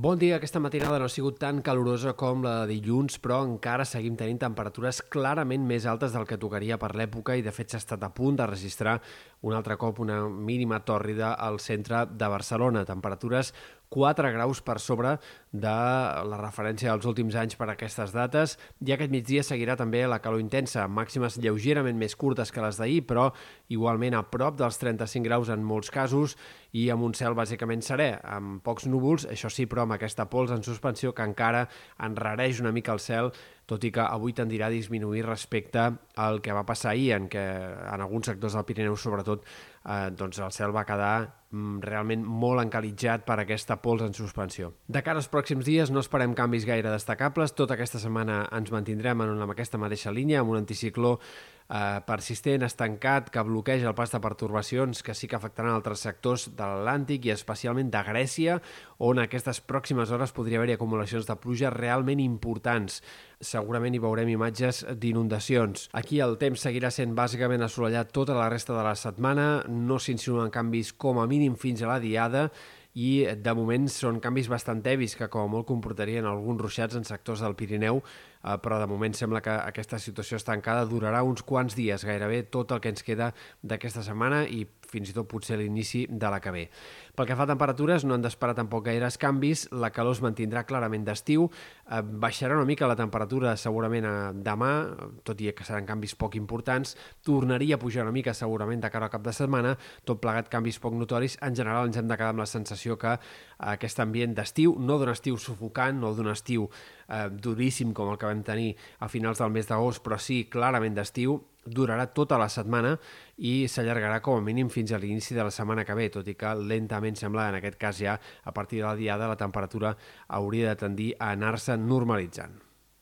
Bon dia, aquesta matinada no ha sigut tan calorosa com la de dilluns, però encara seguim tenint temperatures clarament més altes del que tocaria per l'època i de fet s'ha estat a punt de registrar un altre cop una mínima tòrrida al centre de Barcelona. Temperatures 4 graus per sobre de la referència dels últims anys per a aquestes dates. I aquest migdia seguirà també la calor intensa, màximes lleugerament més curtes que les d'ahir, però igualment a prop dels 35 graus en molts casos i amb un cel bàsicament serè, amb pocs núvols, això sí, però amb aquesta pols en suspensió que encara enrareix una mica el cel, tot i que avui tendirà a disminuir respecte al que va passar ahir, en què en alguns sectors del Pirineu, sobretot, eh, doncs el cel va quedar Mm, realment molt encalitjat per aquesta pols en suspensió. De cara als pròxims dies no esperem canvis gaire destacables. Tota aquesta setmana ens mantindrem en aquesta mateixa línia, amb un anticicló eh, persistent, estancat, que bloqueja el pas de pertorbacions que sí que afectaran altres sectors de l'Atlàntic i especialment de Grècia, on aquestes pròximes hores podria haver-hi acumulacions de pluja realment importants. Segurament hi veurem imatges d'inundacions. Aquí el temps seguirà sent bàsicament assolellat tota la resta de la setmana, no s'insinuen canvis com a mínim fins a la diada i de moment són canvis bastant tevis que com a molt comportarien alguns ruixats en sectors del Pirineu, eh, però de moment sembla que aquesta situació estancada durarà uns quants dies, gairebé tot el que ens queda d'aquesta setmana i fins i tot potser l'inici de la que ve. Pel que fa a temperatures, no han d'esperar tampoc gaires canvis, la calor es mantindrà clarament d'estiu, eh, baixarà una mica la temperatura segurament a demà, tot i que seran canvis poc importants, tornaria a pujar una mica segurament de cara al cap de setmana, tot plegat canvis poc notoris, en general ens hem de quedar amb la sensació que aquest ambient d'estiu, no d'un estiu sufocant, no d'un estiu eh, duríssim com el que vam tenir a finals del mes d'agost, però sí clarament d'estiu, durarà tota la setmana i s'allargarà com a mínim fins a l'inici de la setmana que ve, tot i que lentament sembla, en aquest cas ja, a partir de la diada, la temperatura hauria de tendir a anar-se normalitzant.